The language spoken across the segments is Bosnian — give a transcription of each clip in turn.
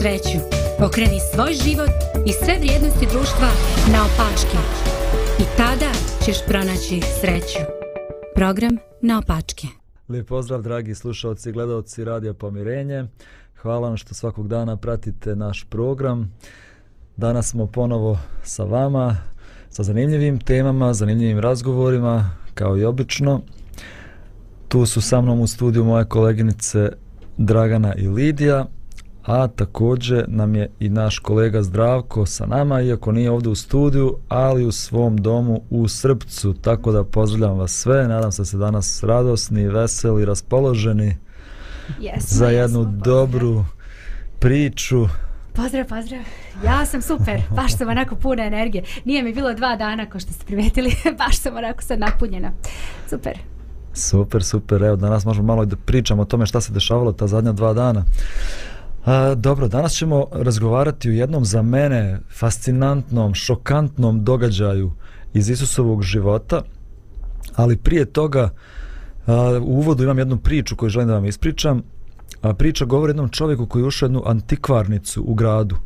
Sreću? Pokreni svoj život i sve vrijednosti društva na opačke. I tada ćeš pronaći sreću. Program na opačke. Lijep pozdrav dragi slušalci i gledalci Radija Pomirenje. Hvala vam što svakog dana pratite naš program. Danas smo ponovo sa vama sa zanimljivim temama, zanimljivim razgovorima kao i obično. Tu su sa mnom u studiju moje koleginice Dragana i Lidija, a također nam je i naš kolega Zdravko sa nama, iako nije ovdje u studiju, ali u svom domu u Srpcu, tako da pozdravljam vas sve, nadam se da ste danas radosni, veseli, raspoloženi Jesmo, za jednu jesmo, dobru priču. Pozdrav, pozdrav. Ja sam super, baš sam onako puna energije. Nije mi bilo dva dana, ko što ste primetili, baš sam onako sad napunjena. Super. Super, super, evo danas možemo malo i da pričamo o tome šta se dešavalo ta zadnja dva dana. A, dobro, danas ćemo razgovarati o jednom za mene fascinantnom, šokantnom događaju iz Isusovog života, ali prije toga a, u uvodu imam jednu priču koju želim da vam ispričam. A, priča govori o jednom čovjeku koji je ušao u jednu antikvarnicu u gradu.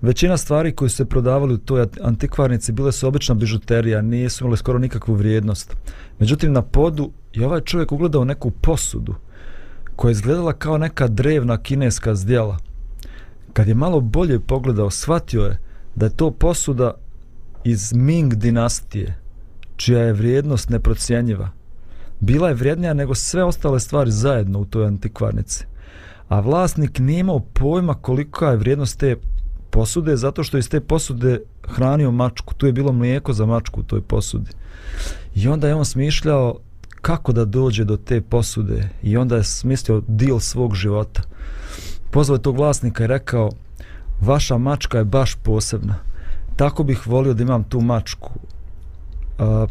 Većina stvari koje su se prodavali u toj antikvarnici bile su obična bižuterija, nije su skoro nikakvu vrijednost. Međutim, na podu je ovaj čovjek ugledao neku posudu koja je izgledala kao neka drevna kineska zdjela. Kad je malo bolje pogledao, shvatio je da je to posuda iz Ming dinastije, čija je vrijednost neprocijenjiva. Bila je vrijednija nego sve ostale stvari zajedno u toj antikvarnici. A vlasnik nije imao pojma kolika je vrijednost te posude, zato što iz te posude hranio mačku. Tu je bilo mlijeko za mačku u toj posudi. I onda je on smišljao kako da dođe do te posude i onda je smislio dil svog života. Pozvao je tog vlasnika i rekao vaša mačka je baš posebna. Tako bih volio da imam tu mačku. A,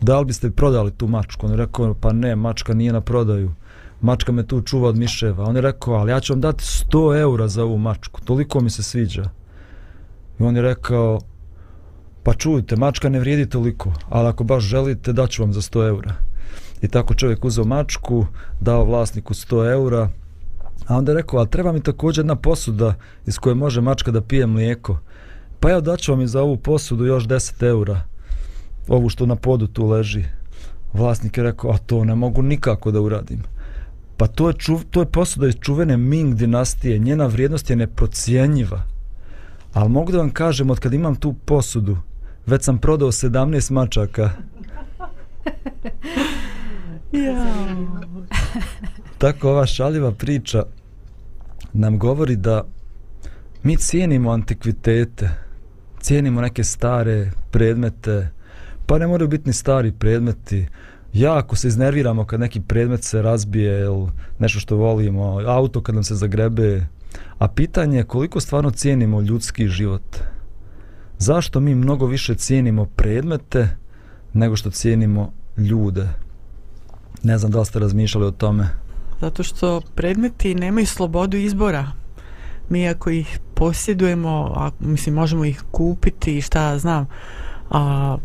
da li biste prodali tu mačku? On je rekao pa ne, mačka nije na prodaju. Mačka me tu čuva od miševa. On je rekao ali ja ću vam dati 100 eura za ovu mačku. Toliko mi se sviđa. I on je rekao pa čujte, mačka ne vrijedi toliko, ali ako baš želite, daću vam za 100 eura. I tako čovjek uzeo mačku, dao vlasniku 100 eura, a onda je rekao, ali treba mi također jedna posuda iz koje može mačka da pije mlijeko. Pa ja daću vam i za ovu posudu još 10 eura, ovu što na podu tu leži. Vlasnik je rekao, a to ne mogu nikako da uradim. Pa to je, čuv, to je posuda iz čuvene Ming dinastije, njena vrijednost je neprocijenjiva. Ali mogu da vam kažem, od kad imam tu posudu, već sam prodao 17 mačaka. Ja. Tako ova šaljiva priča nam govori da mi cijenimo antikvitete, cijenimo neke stare predmete, pa ne moraju biti ni stari predmeti. Jako se iznerviramo kad neki predmet se razbije ili nešto što volimo, auto kad nam se zagrebe. A pitanje je koliko stvarno cijenimo ljudski život. Zašto mi mnogo više cijenimo predmete nego što cijenimo ljude? Ne znam da ste razmišljali o tome. Zato što predmeti nemaju slobodu izbora. Mi ako ih posjedujemo, a, mislim, možemo ih kupiti i šta ja znam, a,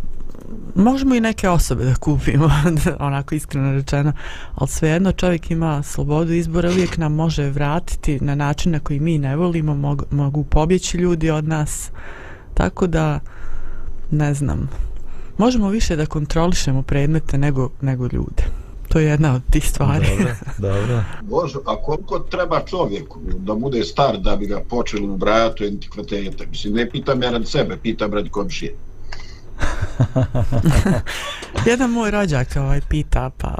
možemo i neke osobe da kupimo, onako iskreno rečeno, ali svejedno čovjek ima slobodu izbora, uvijek nam može vratiti na način na koji mi ne volimo, mogu, mogu pobjeći ljudi od nas, tako da, ne znam, možemo više da kontrolišemo predmete nego, nego ljude. To je jedna od tih stvari. Dobro, dobro. Bože, a koliko treba čovjeku da bude star da bi ga počeli ubrajati u antikvatete? Mislim, ne pitam ja rad sebe, pitam rad komšije. Jedan moj rođak ovaj pita, pa...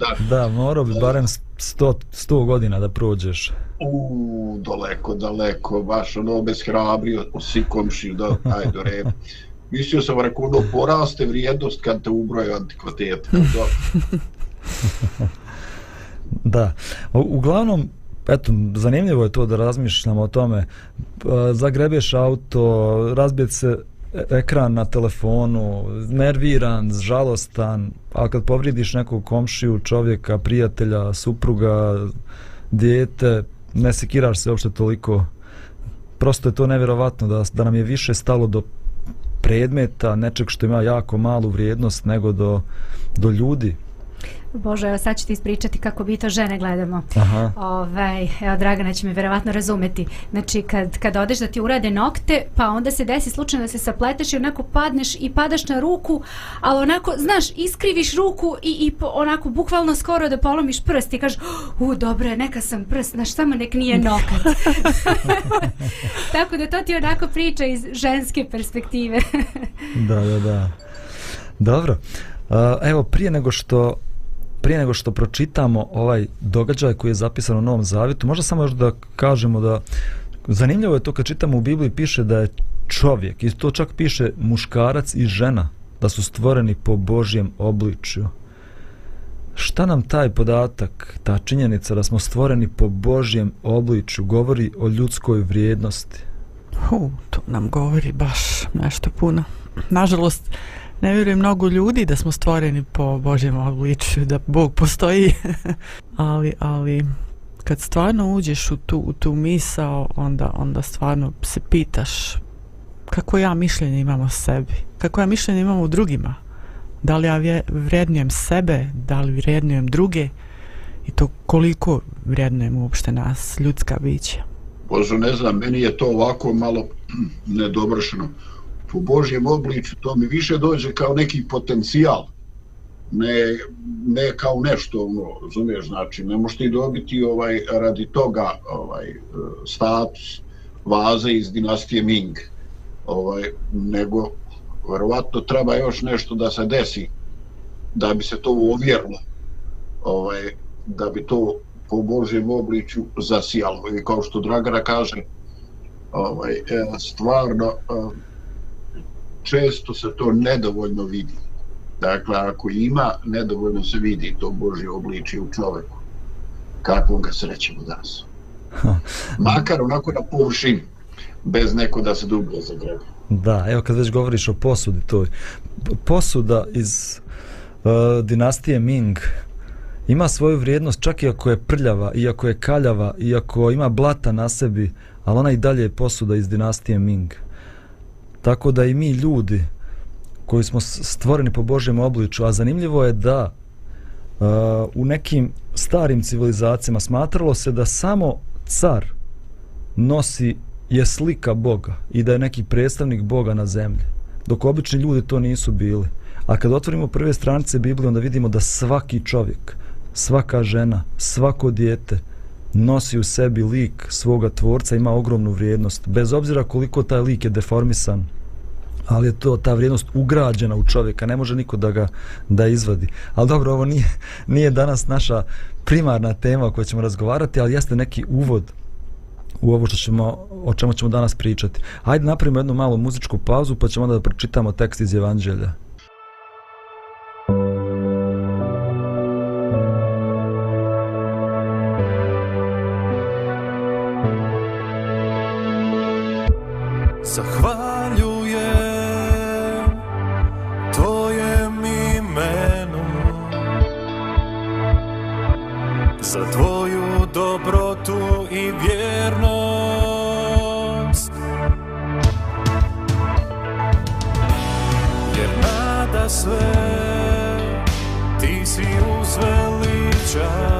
Da. Da, morao bi barem 100, 100 godina da prođeš. U, daleko, daleko, baš ono bez hrabrio, si komšiju, da, ajde, re. Mislio sam, rekao, ono, poraste vrijednost kad te ubroju antikvitet. Da. da. U, uglavnom, eto, zanimljivo je to da razmišljamo o tome. E, zagrebeš auto, razbijete se e, ekran na telefonu, nerviran, žalostan, a kad povridiš nekog komšiju, čovjeka, prijatelja, supruga, dijete, ne sekiraš se uopšte toliko. Prosto je to nevjerovatno da, da nam je više stalo do predmeta, nečeg što ima jako malu vrijednost nego do, do ljudi. Bože, evo sad ću ti ispričati kako bi to žene gledamo. Aha. Ovaj, evo, Dragana će me verovatno razumeti. Znači, kad, kad odeš da ti urade nokte, pa onda se desi slučajno da se sapleteš i onako padneš i padaš na ruku, ali onako, znaš, iskriviš ruku i, i onako bukvalno skoro da polomiš prst i kažeš, u, dobro je, neka sam prst, znaš, samo nek nije nokat. Tako da to ti onako priča iz ženske perspektive. da, da, da. Dobro. Uh, evo, prije nego što prije nego što pročitamo ovaj događaj koji je zapisan u Novom Zavitu, možda samo još da kažemo da zanimljivo je to kad čitamo u Bibliji piše da je čovjek, i to čak piše muškarac i žena, da su stvoreni po Božjem obličju. Šta nam taj podatak, ta činjenica da smo stvoreni po Božjem obličju, govori o ljudskoj vrijednosti? U, to nam govori baš nešto puno. Nažalost, ne vjerujem mnogo ljudi da smo stvoreni po Božjem obličju, da Bog postoji. ali, ali kad stvarno uđeš u tu, u tu misao, onda, onda stvarno se pitaš kako ja mišljenje imam o sebi, kako ja mišljenje imam o drugima. Da li ja vrednujem sebe, da li vrednujem druge i to koliko vrednujem uopšte nas, ljudska bića. Bože, ne znam, meni je to ovako malo nedovršeno po Božjem obliču, to mi više dođe kao neki potencijal, ne, ne kao nešto, ono, razumiješ, znači, ne možeš ti dobiti ovaj, radi toga ovaj, status vaze iz dinastije Ming, ovaj, nego verovatno treba još nešto da se desi da bi se to uvjerlo, ovaj, da bi to po Božjem obliču zasijalo. I kao što Dragara kaže, ovaj, e, stvarno, često se to nedovoljno vidi. Dakle, ako ima, nedovoljno se vidi to Božje obličje u čoveku. Kakvom ga srećemo danas. Makar onako na površini, bez neko da se dublje zagrebe. Da, evo kad već govoriš o posudi, to posuda iz uh, dinastije Ming ima svoju vrijednost čak i ako je prljava, i ako je kaljava, i ako ima blata na sebi, ali ona i dalje je posuda iz dinastije Ming. Tako da i mi ljudi koji smo stvoreni po Božjem obliču, a zanimljivo je da uh, u nekim starim civilizacijama smatralo se da samo car nosi je slika Boga i da je neki predstavnik Boga na zemlji, dok obični ljudi to nisu bili. A kad otvorimo prve stranice Biblije, onda vidimo da svaki čovjek, svaka žena, svako dijete nosi u sebi lik svoga tvorca, ima ogromnu vrijednost, bez obzira koliko taj lik je deformisan, ali je to ta vrijednost ugrađena u čovjeka, ne može niko da ga da izvadi. Ali dobro, ovo nije, nije danas naša primarna tema o kojoj ćemo razgovarati, ali jeste neki uvod u ovo što ćemo, o čemu ćemo danas pričati. Hajde napravimo jednu malu muzičku pauzu pa ćemo onda da pročitamo tekst iz Evanđelja. Si uzveličan.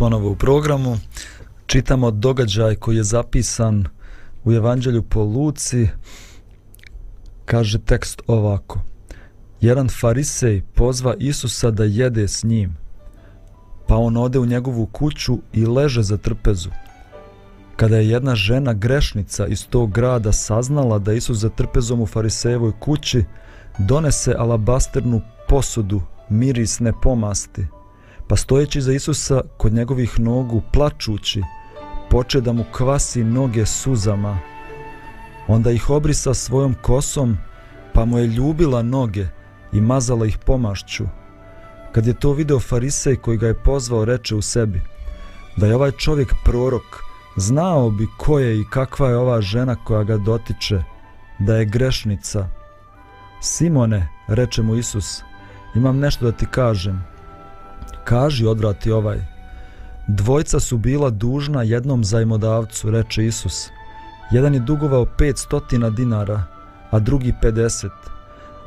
Ponovo u programu. Čitamo događaj koji je zapisan u Evanđelju po Luci. Kaže tekst ovako. Jedan farisej pozva Isusa da jede s njim. Pa on ode u njegovu kuću i leže za trpezu. Kada je jedna žena grešnica iz tog grada saznala da Isus za trpezom u farisejevoj kući donese alabasternu posudu mirisne pomasti – pa stojeći za Isusa kod njegovih nogu plačući, poče da mu kvasi noge suzama. Onda ih obrisa svojom kosom, pa mu je ljubila noge i mazala ih pomašću. Kad je to video farisej koji ga je pozvao, reče u sebi, da je ovaj čovjek prorok, znao bi ko je i kakva je ova žena koja ga dotiče, da je grešnica. Simone, reče mu Isus, imam nešto da ti kažem kaži odvrati ovaj. Dvojca su bila dužna jednom zajmodavcu, reče Isus. Jedan je dugovao 500 dinara, a drugi 50.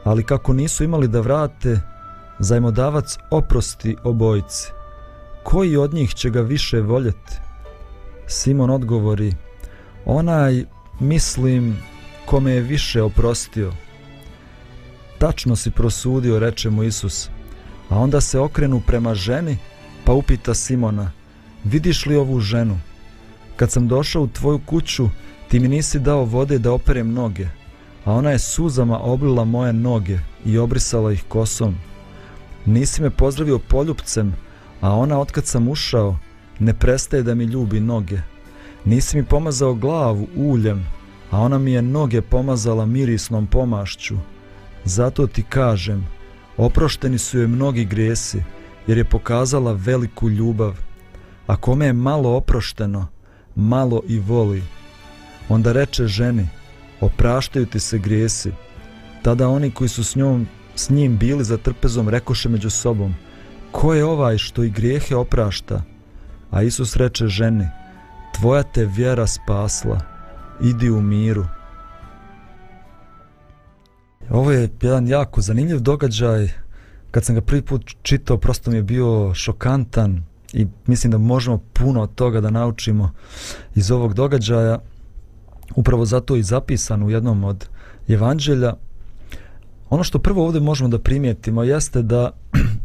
Ali kako nisu imali da vrate, zajmodavac oprosti obojici. Koji od njih će ga više voljeti? Simon odgovori, onaj, mislim, kome je više oprostio. Tačno si prosudio, reče mu Isus. A onda se okrenu prema ženi, pa upita Simona, vidiš li ovu ženu? Kad sam došao u tvoju kuću, ti mi nisi dao vode da operem noge, a ona je suzama oblila moje noge i obrisala ih kosom. Nisi me pozdravio poljupcem, a ona otkad sam ušao, ne prestaje da mi ljubi noge. Nisi mi pomazao glavu uljem, a ona mi je noge pomazala mirisnom pomašću. Zato ti kažem, Oprošteni su joj mnogi grijesi, jer je pokazala veliku ljubav. A kome je malo oprošteno, malo i voli. Onda reče ženi, opraštaju ti se grijesi. Tada oni koji su s njom, s njim bili za trpezom, rekoše među sobom, Ko je ovaj što i grijehe oprašta? A Isus reče ženi, tvoja te vjera spasla, idi u miru. Ovo je jedan jako zanimljiv događaj. Kad sam ga prvi put čitao, prosto mi je bio šokantan i mislim da možemo puno od toga da naučimo iz ovog događaja. Upravo zato i zapisan u jednom od evanđelja. Ono što prvo ovdje možemo da primijetimo jeste da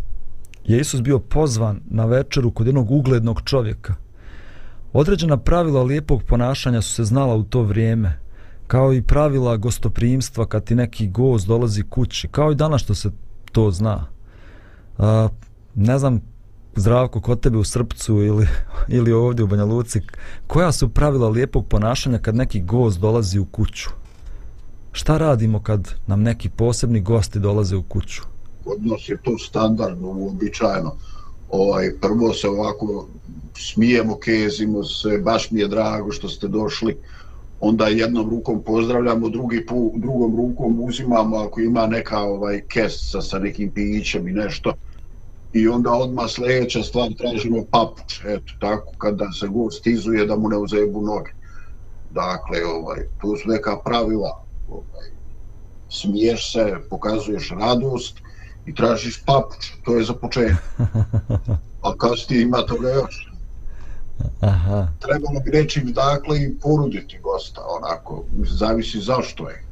je Isus bio pozvan na večeru kod jednog uglednog čovjeka. Određena pravila lijepog ponašanja su se znala u to vrijeme, kao i pravila gostoprimstva kad ti neki gost dolazi kući, kao i danas što se to zna. A, ne znam, zdravko kod tebe u Srpcu ili, ili ovdje u Banja Luci, koja su pravila lijepog ponašanja kad neki gost dolazi u kuću? Šta radimo kad nam neki posebni gosti dolaze u kuću? Odnos je to standardno, uobičajeno. Ovaj, prvo se ovako smijemo, kezimo se, baš mi je drago što ste došli. Onda jednom rukom pozdravljamo, drugi pu, drugom rukom uzimamo ako ima neka ovaj kest sa, sa nekim pićem i nešto. I onda odmah sljedeća stvar tražimo papuč, eto tako, kada se gost izuje da mu ne uzebu noge. Dakle, ovaj, tu su neka pravila. Ovaj, smiješ se, pokazuješ radost, i tražiš papuč, to je za početak. A kasnije ima toga još. Aha. Trebalo bi reći dakle i poruditi gosta, onako, zavisi zašto je.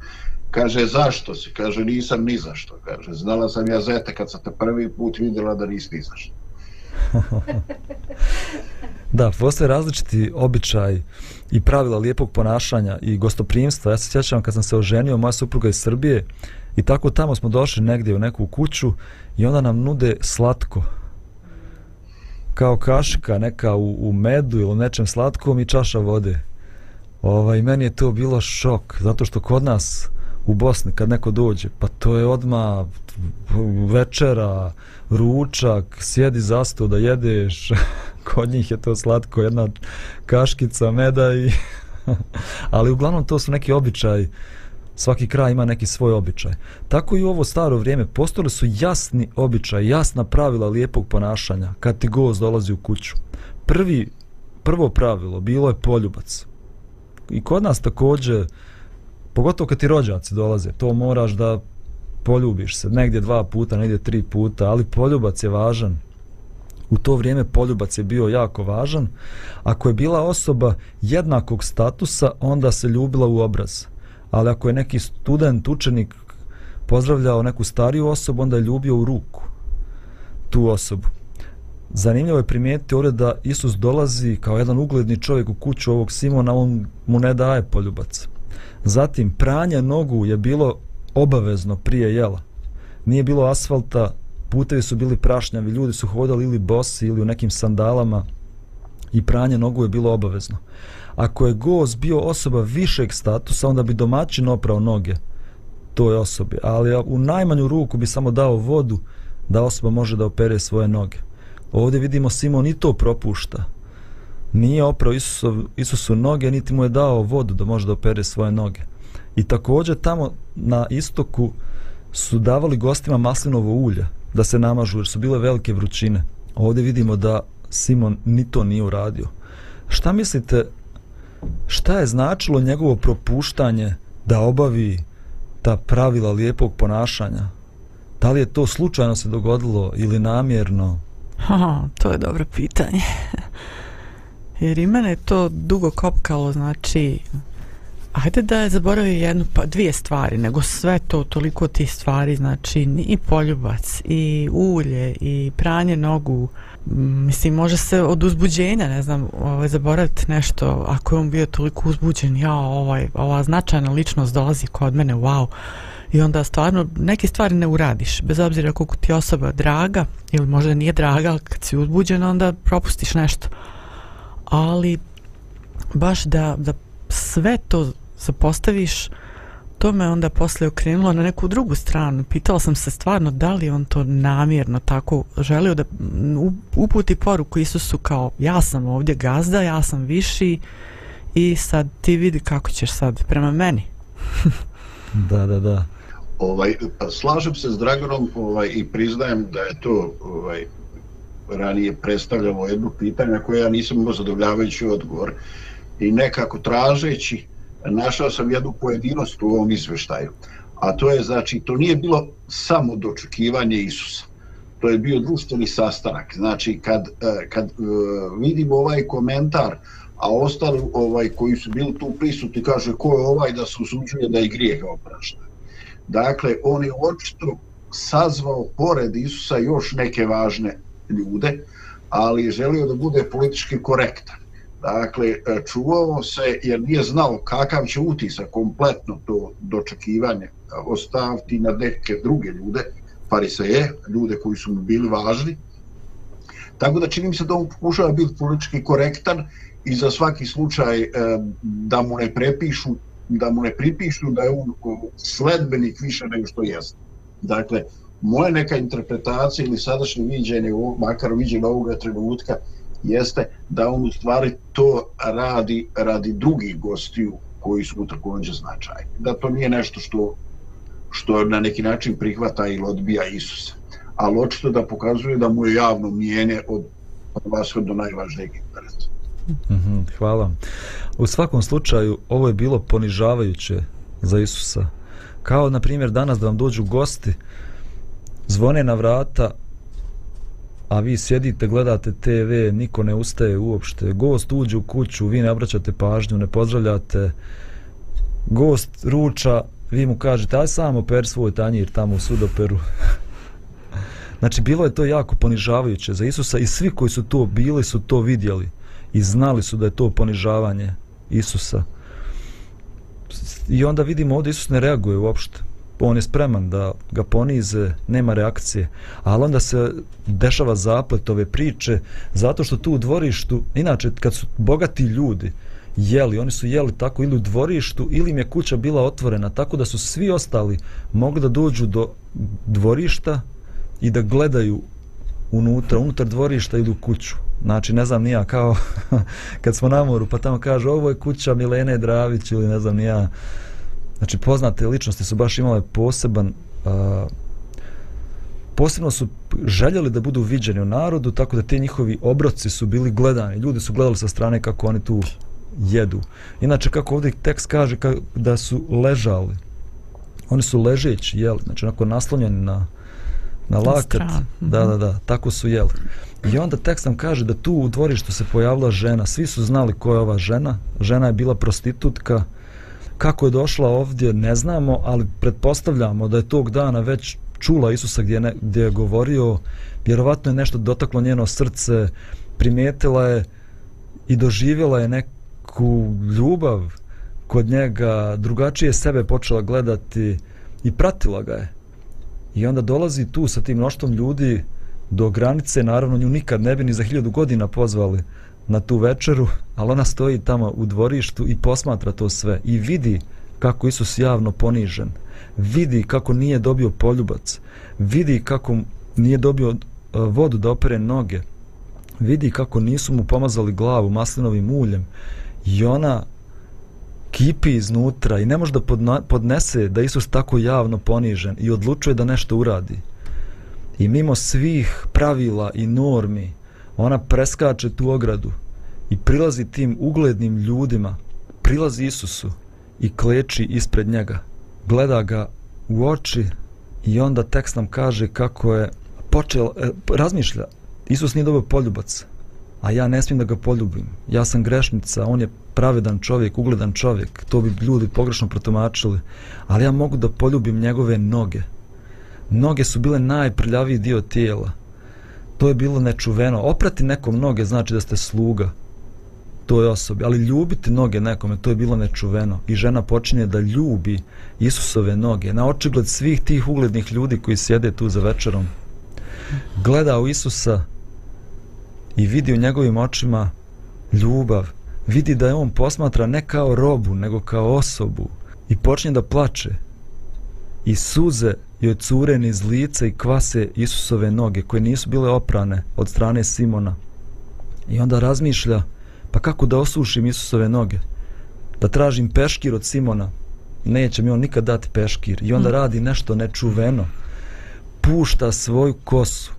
Kaže, zašto si? Kaže, nisam ni zašto. Kaže, znala sam ja zete kad sam te prvi put vidjela da nisi ni zašto. da, postoje različiti običaj i pravila lijepog ponašanja i gostoprimstva. Ja se sjećam kad sam se oženio, moja supruga iz Srbije, I tako tamo smo došli negdje u neku kuću i onda nam nude slatko. Kao kašika neka u, u medu ili nečem slatkom i čaša vode. Ovaj, meni je to bilo šok, zato što kod nas u Bosni kad neko dođe, pa to je odma večera, ručak, sjedi za sto da jedeš, kod njih je to slatko, jedna kaškica meda i... Ali uglavnom to su neki običaj svaki kraj ima neki svoj običaj. Tako i u ovo staro vrijeme postojali su jasni običaj, jasna pravila lijepog ponašanja kad ti gost dolazi u kuću. Prvi, prvo pravilo bilo je poljubac. I kod nas također, pogotovo kad ti rođaci dolaze, to moraš da poljubiš se negdje dva puta, negdje tri puta, ali poljubac je važan. U to vrijeme poljubac je bio jako važan. Ako je bila osoba jednakog statusa, onda se ljubila u obraz ali ako je neki student, učenik pozdravljao neku stariju osobu, onda je ljubio u ruku tu osobu. Zanimljivo je primijetiti ovdje da Isus dolazi kao jedan ugledni čovjek u kuću ovog Simona, on mu ne daje poljubac. Zatim, pranje nogu je bilo obavezno prije jela. Nije bilo asfalta, putevi su bili prašnjavi, ljudi su hodali ili bosi ili u nekim sandalama i pranje nogu je bilo obavezno ako je gost bio osoba višeg statusa, onda bi domaćin oprao noge toj osobi, ali u najmanju ruku bi samo dao vodu da osoba može da opere svoje noge. Ovdje vidimo Simon i to propušta. Nije oprao Isusov, Isusu noge, niti mu je dao vodu da može da opere svoje noge. I također tamo na istoku su davali gostima maslinovo ulje da se namažu jer su bile velike vrućine. Ovdje vidimo da Simon ni to nije uradio. Šta mislite šta je značilo njegovo propuštanje da obavi ta pravila lijepog ponašanja? Da li je to slučajno se dogodilo ili namjerno? Ha, to je dobro pitanje. Jer i mene je to dugo kopkalo, znači, ajde da je zaboravio jednu, pa dvije stvari, nego sve to, toliko ti stvari, znači, i poljubac, i ulje, i pranje nogu, mislim, može se od uzbuđenja, ne znam, ovaj, zaboraviti nešto, ako je on bio toliko uzbuđen, ja, ovaj, ova značajna ličnost dolazi kod mene, wow, i onda stvarno neke stvari ne uradiš, bez obzira koliko ti osoba draga, ili možda nije draga, ali kad si uzbuđen, onda propustiš nešto. Ali, baš da, da sve to zapostaviš, to me onda posle okrenulo na neku drugu stranu. Pitala sam se stvarno da li on to namjerno tako želio da uputi poruku Isusu kao ja sam ovdje gazda, ja sam viši i sad ti vidi kako ćeš sad prema meni. da, da, da. Ovaj, slažem se s Draganom ovaj, i priznajem da je to ovaj, ranije predstavljalo jedno pitanje na koje ja nisam imao zadovoljavajući odgovor i nekako tražeći našao sam jednu pojedinost u ovom izveštaju. A to je, znači, to nije bilo samo dočekivanje Isusa. To je bio društveni sastanak. Znači, kad, e, kad vidim vidimo ovaj komentar, a ostali ovaj koji su bili tu prisutni kaže ko je ovaj da se usuđuje da i grijeh oprašta. Dakle, on je očito sazvao pored Isusa još neke važne ljude, ali je želio da bude politički korektan. Dakle, e, čuvao se jer nije znao kakav će utisak kompletno to dočekivanje ostaviti na neke druge ljude, fariseje, ljude koji su mu bili važni. Tako da čini mi se da on pokušava biti politički korektan i za svaki slučaj e, da mu ne prepišu da mu ne pripišu da je on e, sledbenik više nego što jeste. Dakle, moja neka interpretacija ili sadašnje viđenje, makar viđenje ovoga trenutka, jeste da on u stvari to radi radi drugih gostiju koji su također značajni. Da to nije nešto što što na neki način prihvata ili odbija Isusa. Ali očito da pokazuje da mu je javno mijenje od, od vas do najvažnijeg interesa. Mm -hmm, hvala. U svakom slučaju, ovo je bilo ponižavajuće za Isusa. Kao, na primjer, danas da vam dođu gosti, zvone na vrata, a vi sjedite, gledate TV, niko ne ustaje uopšte. Gost uđe u kuću, vi ne obraćate pažnju, ne pozdravljate. Gost ruča, vi mu kažete, aj samo per svoj tanjir tamo u sudoperu. znači, bilo je to jako ponižavajuće za Isusa i svi koji su to bili su to vidjeli i znali su da je to ponižavanje Isusa. I onda vidimo ovdje Isus ne reaguje uopšte. Pa on je spreman da ga ponize, nema reakcije. Ali onda se dešava zaplet ove priče zato što tu u dvorištu, inače kad su bogati ljudi jeli, oni su jeli tako ili u dvorištu ili im je kuća bila otvorena tako da su svi ostali mogli da dođu do dvorišta i da gledaju unutra, unutar dvorišta ili u kuću. Znači, ne znam nija, kao kad smo na moru, pa tamo kaže, ovo je kuća Milene Dravić ili ne znam nija. Znači, poznate ličnosti su baš imale poseban... Uh, posebno su željeli da budu viđeni u narodu, tako da te njihovi obroci su bili gledani. Ljudi su gledali sa strane kako oni tu jedu. Inače, kako ovdje tekst kaže ka, da su ležali. Oni su ležeći, jeli, znači onako naslonjeni na, na lakat. Da, da, da, tako su jeli. I onda tekst nam kaže da tu u dvorištu se pojavila žena. Svi su znali ko je ova žena. Žena je bila prostitutka. Kako je došla ovdje ne znamo, ali pretpostavljamo da je tog dana već čula Isusa gdje, ne, gdje je govorio. Vjerovatno je nešto dotaklo njeno srce. Primijetila je i doživjela je neku ljubav kod njega. Drugačije sebe počela gledati i pratila ga je. I onda dolazi tu sa tim mnoštvom ljudi do granice, naravno nju nikad ne bi ni za hiljadu godina pozvali na tu večeru, ali ona stoji tamo u dvorištu i posmatra to sve i vidi kako Isus javno ponižen, vidi kako nije dobio poljubac, vidi kako nije dobio e, vodu da opere noge, vidi kako nisu mu pomazali glavu maslinovim uljem. I ona kipi iznutra i ne može da podnese da Isus tako javno ponižen i odlučuje da nešto uradi. I mimo svih pravila i normi ona preskače tu ogradu i prilazi tim uglednim ljudima. Prilazi Isusu i kleči ispred njega. Gleda ga u oči i onda tekst nam kaže kako je počeo, e, razmišlja. Isus nije dobio poljubac a ja ne smijem da ga poljubim. Ja sam grešnica, on je pravedan čovjek, ugledan čovjek. To bi ljudi pogrešno protumačili ali ja mogu da poljubim njegove noge. Noge su bile najprljaviji dio tijela. To je bilo nečuveno. Oprati nekom noge znači da ste sluga toj osobi, ali ljubiti noge nekome, to je bilo nečuveno. I žena počinje da ljubi Isusove noge, na očigled svih tih uglednih ljudi koji sjede tu za večerom. Gleda u Isusa i vidi u njegovim očima ljubav. Vidi da je on posmatra ne kao robu, nego kao osobu. I počinje da plače. I suze joj cure niz lica i kvase Isusove noge koje nisu bile oprane od strane Simona. I onda razmišlja, pa kako da osušim Isusove noge? Da tražim peškir od Simona? Neće mi on nikad dati peškir. I onda mm. radi nešto nečuveno. Pušta svoju kosu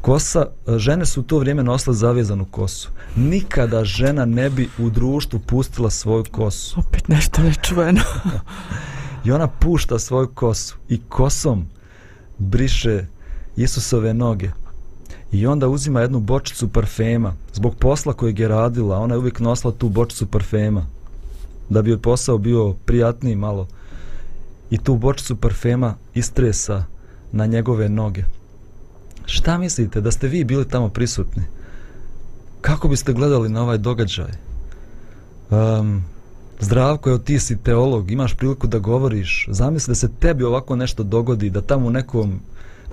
Kosa, žene su u to vrijeme nosile zavezanu kosu. Nikada žena ne bi u društvu pustila svoju kosu. Opet nešto nečuveno. I ona pušta svoju kosu i kosom briše Isusove noge. I onda uzima jednu bočicu parfema. Zbog posla kojeg je radila, ona je uvijek nosila tu bočicu parfema. Da bi joj posao bio prijatniji malo. I tu bočicu parfema istresa na njegove noge. Šta mislite da ste vi bili tamo prisutni? Kako biste gledali na ovaj događaj? Um, Zdravko, evo ti si teolog, imaš priliku da govoriš. Zamisli da se tebi ovako nešto dogodi, da tamo u nekom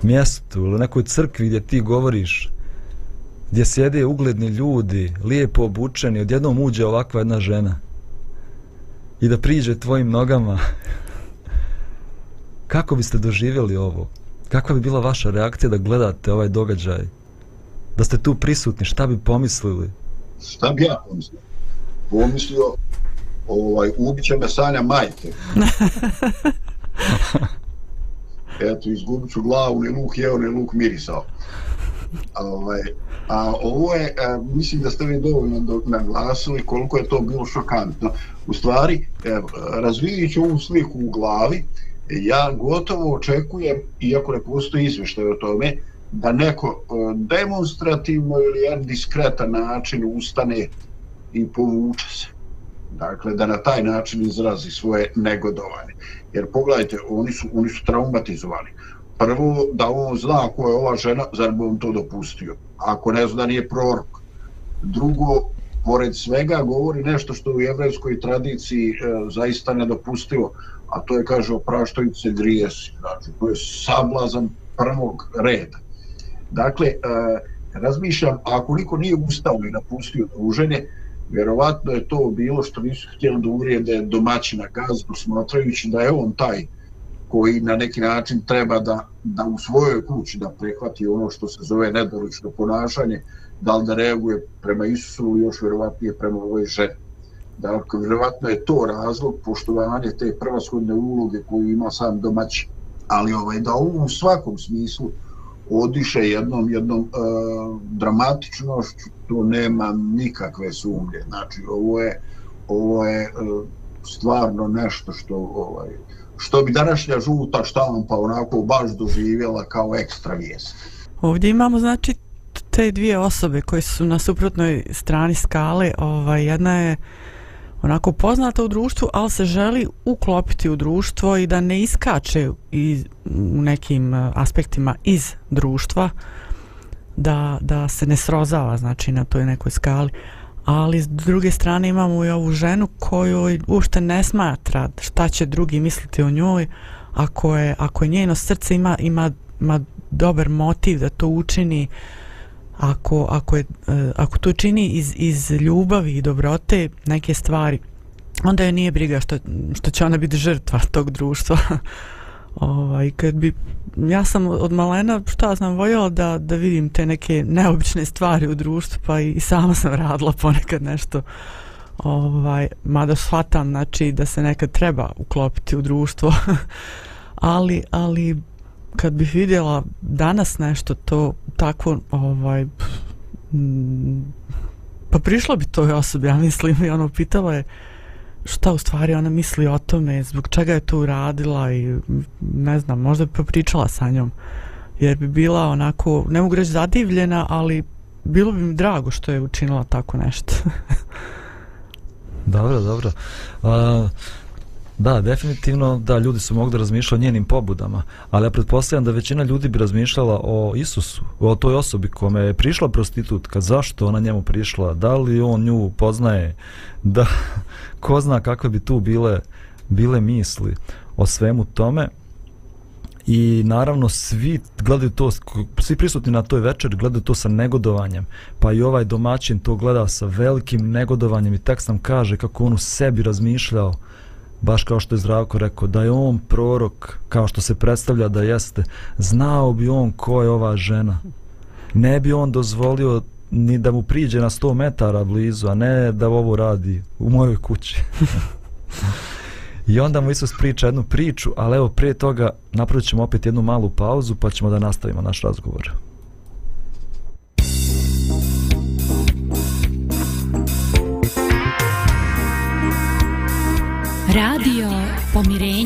mjestu ili nekoj crkvi gdje ti govoriš, gdje sjede ugledni ljudi, lijepo obučeni, odjednom uđe ovakva jedna žena i da priđe tvojim nogama. Kako biste doživjeli ovo? Kakva bi bila vaša reakcija da gledate ovaj događaj? Da ste tu prisutni, šta bi pomislili? Šta bi ja pomislio? Pomislio, ovaj, ubit će me Sanja majke. Eto, izgubit ću glavu, ne luk jeo, ne luk mirisao. Ovaj, a ovo je, a, mislim da ste vi dovoljno do, naglasili koliko je to bilo šokantno. U stvari, evo, razvijit ću ovu sliku u glavi, ja gotovo očekujem, iako ne postoji izveštaj o tome, da neko demonstrativno ili jedan diskretan način ustane i povuče se. Dakle, da na taj način izrazi svoje negodovanje. Jer pogledajte, oni su, oni su traumatizovani. Prvo, da on zna ko je ova žena, zar bi on to dopustio? Ako ne zna da nije prorok. Drugo, pored svega, govori nešto što u jevrejskoj tradiciji e, zaista nedopustivo, a to je, kaže, opraštajući se grijesi. Znači, to je sablazan prvog reda. Dakle, e, razmišljam, ako niko nije ustao i napustio druženje, vjerovatno je to bilo što nisu htjeli da uvrijede domaćina gazdu, smatrajući da je on taj koji na neki način treba da, da u svojoj kući da prihvati ono što se zove nedolično ponašanje, da li da reaguje prema Isusu ili još vjerovatnije prema ovoj ženi. Dakle, vjerovatno je to razlog poštovanje te prvoshodne uloge koju ima sam domaćin. Ali ovaj, da u svakom smislu odiše jednom jednom e, dramatičnošću, tu nemam nikakve sumnje. Znači, ovo je, ovo je e, stvarno nešto što ovaj, što bi današnja žuta štampa onako baš doživjela kao ekstra vijest. Ovdje imamo znači te dvije osobe koje su na suprotnoj strani skale. Ovaj, jedna je onako poznata u društvu, ali se želi uklopiti u društvo i da ne iskače iz, u nekim e, aspektima iz društva, da, da se ne srozava znači na toj nekoj skali. Ali s druge strane imamo i ovu ženu koju uopšte ne smatra šta će drugi misliti o njoj, ako je, ako je njeno srce ima, ima, ima dobar motiv da to učini, ako, ako, je, e, ako to čini iz, iz ljubavi i dobrote neke stvari, onda je nije briga što, što će ona biti žrtva tog društva. ovaj, kad bi, ja sam od malena, šta znam, voljela da, da vidim te neke neobične stvari u društvu, pa i, i sama sam radila ponekad nešto. Ovaj, mada shvatam znači da se nekad treba uklopiti u društvo. Ali, ali kad bih vidjela danas nešto to tako ovaj pa prišlo bi toj osobi ja mislim i ono pitala je šta u stvari ona misli o tome zbog čega je to uradila i ne znam možda bi pričala sa njom. Jer bi bila onako ne mogu reći zadivljena ali bilo bi mi drago što je učinila tako nešto. Dobro dobro. Uh, Da, definitivno da ljudi su mogli da razmišljati o njenim pobudama, ali ja pretpostavljam da većina ljudi bi razmišljala o Isusu, o toj osobi kome je prišla prostitutka, zašto ona njemu prišla, da li on nju poznaje, da ko zna kakve bi tu bile, bile misli o svemu tome. I naravno svi gledaju to, svi prisutni na toj večeri gledaju to sa negodovanjem, pa i ovaj domaćin to gleda sa velikim negodovanjem i tekst nam kaže kako on u sebi razmišljao baš kao što je Zdravko rekao, da je on prorok, kao što se predstavlja da jeste, znao bi on ko je ova žena. Ne bi on dozvolio ni da mu priđe na 100 metara blizu, a ne da ovo radi u mojoj kući. I onda mu Isus priča jednu priču, ali evo prije toga napravit ćemo opet jednu malu pauzu pa ćemo da nastavimo naš razgovor. Radio Pomirenje.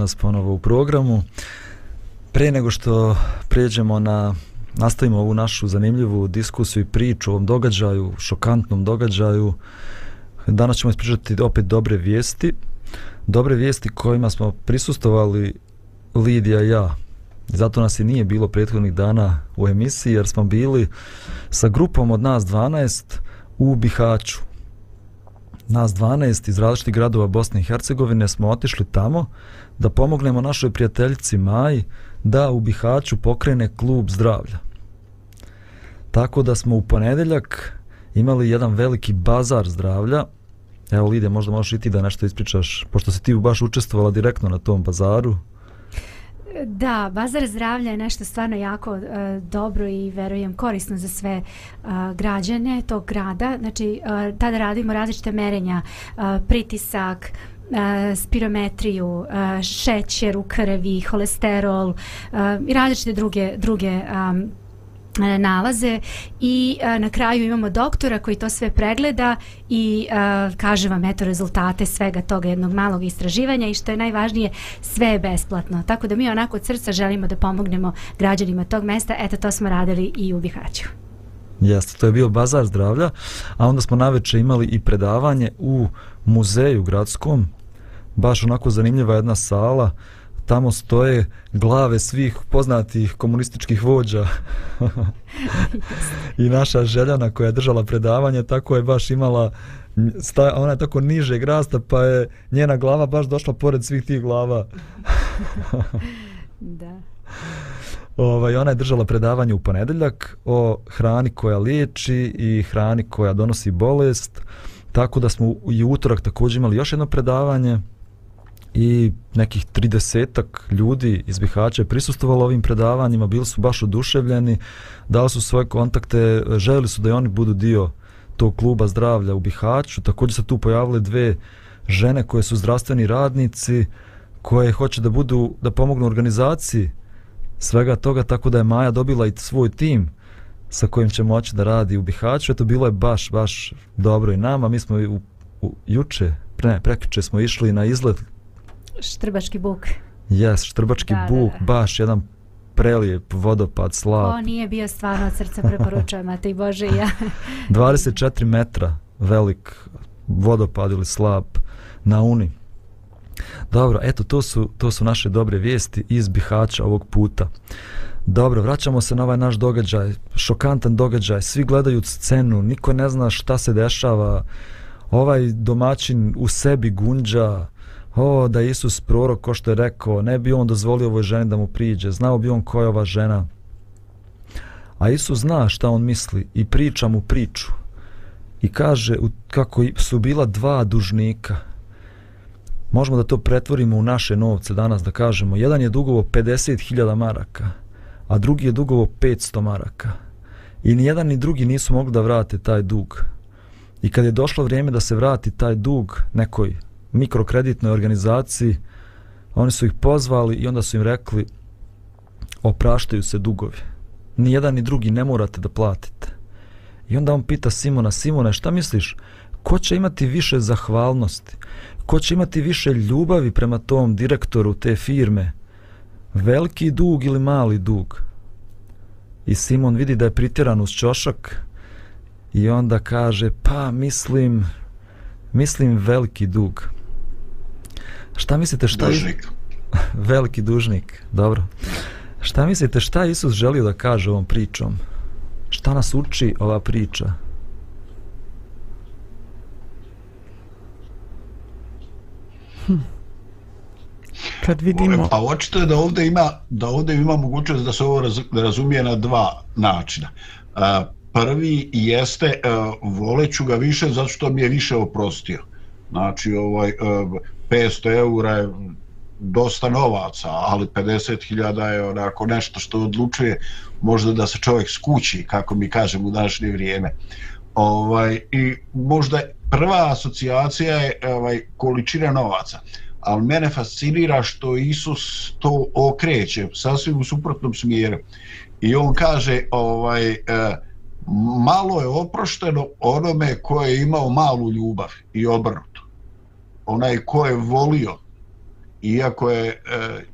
Nas ponovo u programu. Pre nego što pređemo na nastavimo ovu našu zanimljivu diskusiju i priču o ovom događaju, šokantnom događaju, danas ćemo ispričati opet dobre vijesti. Dobre vijesti kojima smo prisustovali Lidija i ja. Zato nas i nije bilo prethodnih dana u emisiji jer smo bili sa grupom od nas 12 u Bihaću. Nas 12 iz različitih gradova Bosne i Hercegovine smo otišli tamo da pomognemo našoj prijateljici Maji da u Bihaću pokrene klub zdravlja. Tako da smo u ponedeljak imali jedan veliki bazar zdravlja. Evo Lidija, možda možeš i ti da nešto ispričaš, pošto si ti baš učestvovala direktno na tom bazaru. Da, bazar zdravlja je nešto stvarno jako uh, dobro i verujem korisno za sve uh, građane tog grada. Znači, uh, tada radimo različite merenja, uh, pritisak, Uh, spirometriju, uh, šećer u krvi, holesterol uh, i različite druge, druge um, E, nalaze i e, na kraju imamo doktora koji to sve pregleda i e, kaže vam eto rezultate svega toga jednog malog istraživanja i što je najvažnije sve je besplatno. Tako da mi onako od srca želimo da pomognemo građanima tog mesta. Eto to smo radili i u Bihaću. Jeste, to je bio bazar zdravlja, a onda smo naveče imali i predavanje u muzeju gradskom, baš onako zanimljiva jedna sala, tamo stoje glave svih poznatih komunističkih vođa i naša željana koja je držala predavanje tako je baš imala sta, ona je tako niže rasta pa je njena glava baš došla pored svih tih glava Da. Ovaj, ona je držala predavanje u ponedeljak o hrani koja liječi i hrani koja donosi bolest. Tako da smo i utorak također imali još jedno predavanje i nekih 30 ljudi iz Bihaća je prisustovalo ovim predavanjima, bili su baš oduševljeni, dali su svoje kontakte, željeli su da i oni budu dio tog kluba zdravlja u Bihaću. Također se tu pojavile dve žene koje su zdravstveni radnici, koje hoće da budu, da pomognu organizaciji svega toga, tako da je Maja dobila i svoj tim sa kojim će moći da radi u Bihaću. Eto, bilo je baš, baš dobro i nama. Mi smo u, u, juče, pre, prekriče smo išli na izlet. Štrbački buk. Jes, Štrbački Da, da, buk, da. baš jedan prelijep vodopad, slab. O, nije bio stvarno od srca preporučujem, a ti Bože i ja. 24 metra velik vodopad ili slab na Uni. Dobro, eto, to su, to su naše dobre vijesti iz Bihaća ovog puta. Dobro, vraćamo se na ovaj naš događaj, šokantan događaj, svi gledaju scenu, niko ne zna šta se dešava, ovaj domaćin u sebi gunđa, o, da je Isus prorok, ko što je rekao, ne bi on dozvolio ovoj ženi da mu priđe, znao bi on ko je ova žena. A Isus zna šta on misli i priča mu priču. I kaže kako su bila dva dužnika. Možemo da to pretvorimo u naše novce danas da kažemo. Jedan je dugovo 50.000 maraka, a drugi je dugovo 500 maraka. I ni jedan ni drugi nisu mogli da vrate taj dug. I kad je došlo vrijeme da se vrati taj dug nekoj mikrokreditnoj organizaciji, oni su ih pozvali i onda su im rekli opraštaju se dugovi. Ni jedan ni drugi ne morate da platite. I onda on pita Simona, Simone, šta misliš, ko će imati više zahvalnosti? Ko će imati više ljubavi prema tom direktoru te firme? Veliki dug ili mali dug? I Simon vidi da je pritjeran uz čošak i onda kaže, pa mislim, mislim veliki dug. Šta mislite šta je- Dužnik. veliki dužnik, dobro. Šta mislite šta je Isus želio da kaže ovom pričom? Šta nas uči ova priča? Kad vidimo... Pa očito je da ovdje ima, da ovdje ima mogućnost da se ovo raz, da razumije na dva načina. A, prvi jeste a, voleću ga više zato što mi je više oprostio. Znači, ovaj, a, 500 eura je dosta novaca, ali 50.000 je onako nešto što odlučuje možda da se čovjek skući, kako mi kažemo u današnje vrijeme. Ovaj, I možda prva asocijacija je ovaj, količina novaca ali mene fascinira što Isus to okreće sasvim u suprotnom smjeru i on kaže ovaj e, malo je oprošteno onome ko je imao malu ljubav i obrnuto onaj ko je volio iako je e,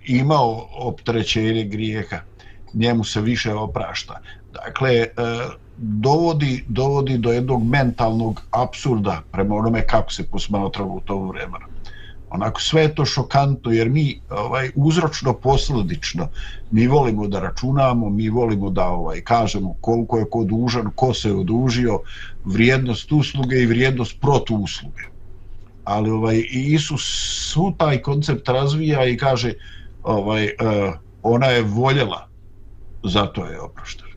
imao optrećenje grijeha njemu se više oprašta dakle e, dovodi, dovodi do jednog mentalnog absurda prema onome kako se posmatralo u tom vremenu onako sve je to šokantno jer mi ovaj uzročno posledično mi volimo da računamo, mi volimo da ovaj kažemo koliko je ko dužan, ko se je odužio, vrijednost usluge i vrijednost protuusluge. Ali ovaj i Isus su taj koncept razvija i kaže ovaj uh, ona je voljela zato je oproštena.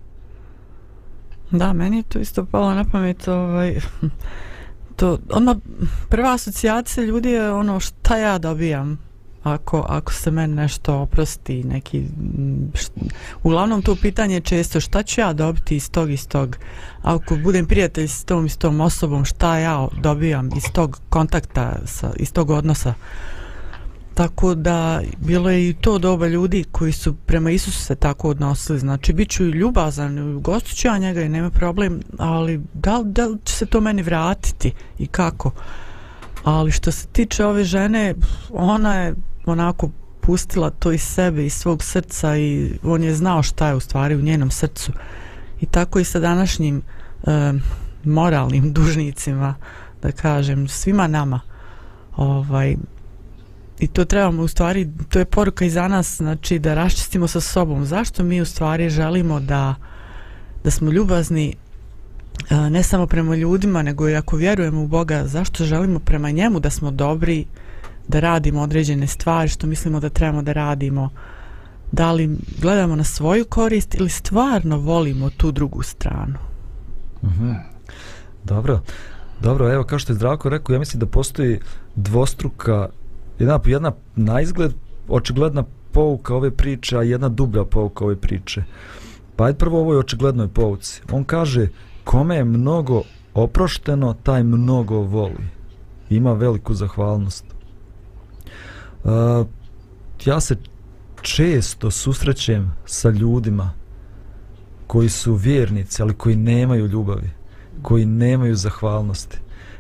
Da, meni je to isto palo na pamet, ovaj, to, ono, prva asocijacija ljudi je ono šta ja dobijam ako, ako se meni nešto oprosti, neki, št, uglavnom to pitanje je često šta ću ja dobiti iz tog, iz tog, ako budem prijatelj s tom i s tom osobom, šta ja dobijam iz tog kontakta, sa, iz tog odnosa. Tako da bilo je i to doba ljudi koji su prema Isusu se tako odnosili. Znači, bit ću ljubazan, gostit ću ja njega i nema problem, ali da, li- da li će se to meni vratiti i kako? Ali što se tiče ove žene, ona je onako pustila to iz sebe, iz svog srca i on je znao šta je u stvari u njenom srcu. I tako i sa današnjim e, moralnim dužnicima, da kažem, svima nama. Ovaj, i to trebamo u stvari, to je poruka i za nas, znači da raščistimo sa sobom. Zašto mi u stvari želimo da, da smo ljubazni ne samo prema ljudima, nego i ako vjerujemo u Boga, zašto želimo prema njemu da smo dobri, da radimo određene stvari što mislimo da trebamo da radimo, da li gledamo na svoju korist ili stvarno volimo tu drugu stranu. Mhm. Dobro. Dobro, evo kao što je Zdravko rekao, ja mislim da postoji dvostruka jedna, jedna na izgled očigledna pouka ove priče, a jedna dublja pouka ove priče. Pa ajde prvo ovoj očiglednoj pouci. On kaže, kome je mnogo oprošteno, taj mnogo voli. Ima veliku zahvalnost. Uh, ja se često susrećem sa ljudima koji su vjernici, ali koji nemaju ljubavi, koji nemaju zahvalnosti.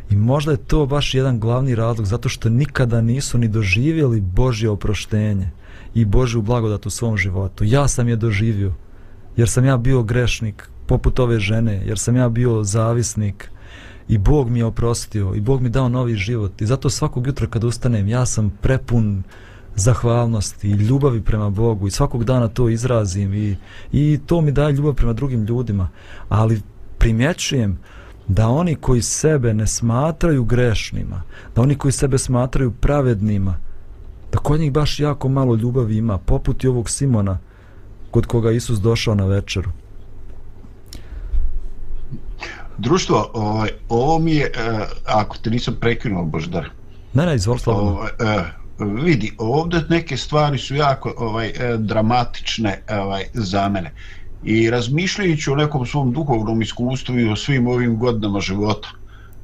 I možda je to baš jedan glavni razlog, zato što nikada nisu ni doživjeli Božje oproštenje i Božju blagodat u svom životu. Ja sam je doživio, jer sam ja bio grešnik, poput ove žene, jer sam ja bio zavisnik i Bog mi je oprostio i Bog mi dao novi život. I zato svakog jutra kad ustanem, ja sam prepun zahvalnosti i ljubavi prema Bogu i svakog dana to izrazim i, i to mi daje ljubav prema drugim ljudima. Ali primjećujem da oni koji sebe ne smatraju grešnima, da oni koji sebe smatraju pravednima, da kod njih baš jako malo ljubavi ima, poput i ovog Simona kod koga Isus došao na večeru. Društvo, ovaj, ovo mi je, eh, ako te nisam prekinuo, Boždar, Ne, ne, izvoli slobodno. ovaj, eh, vidi, ovdje neke stvari su jako ovaj eh, dramatične ovaj za mene. I razmišljajući o nekom svom duhovnom iskustvu i o svim ovim godinama života,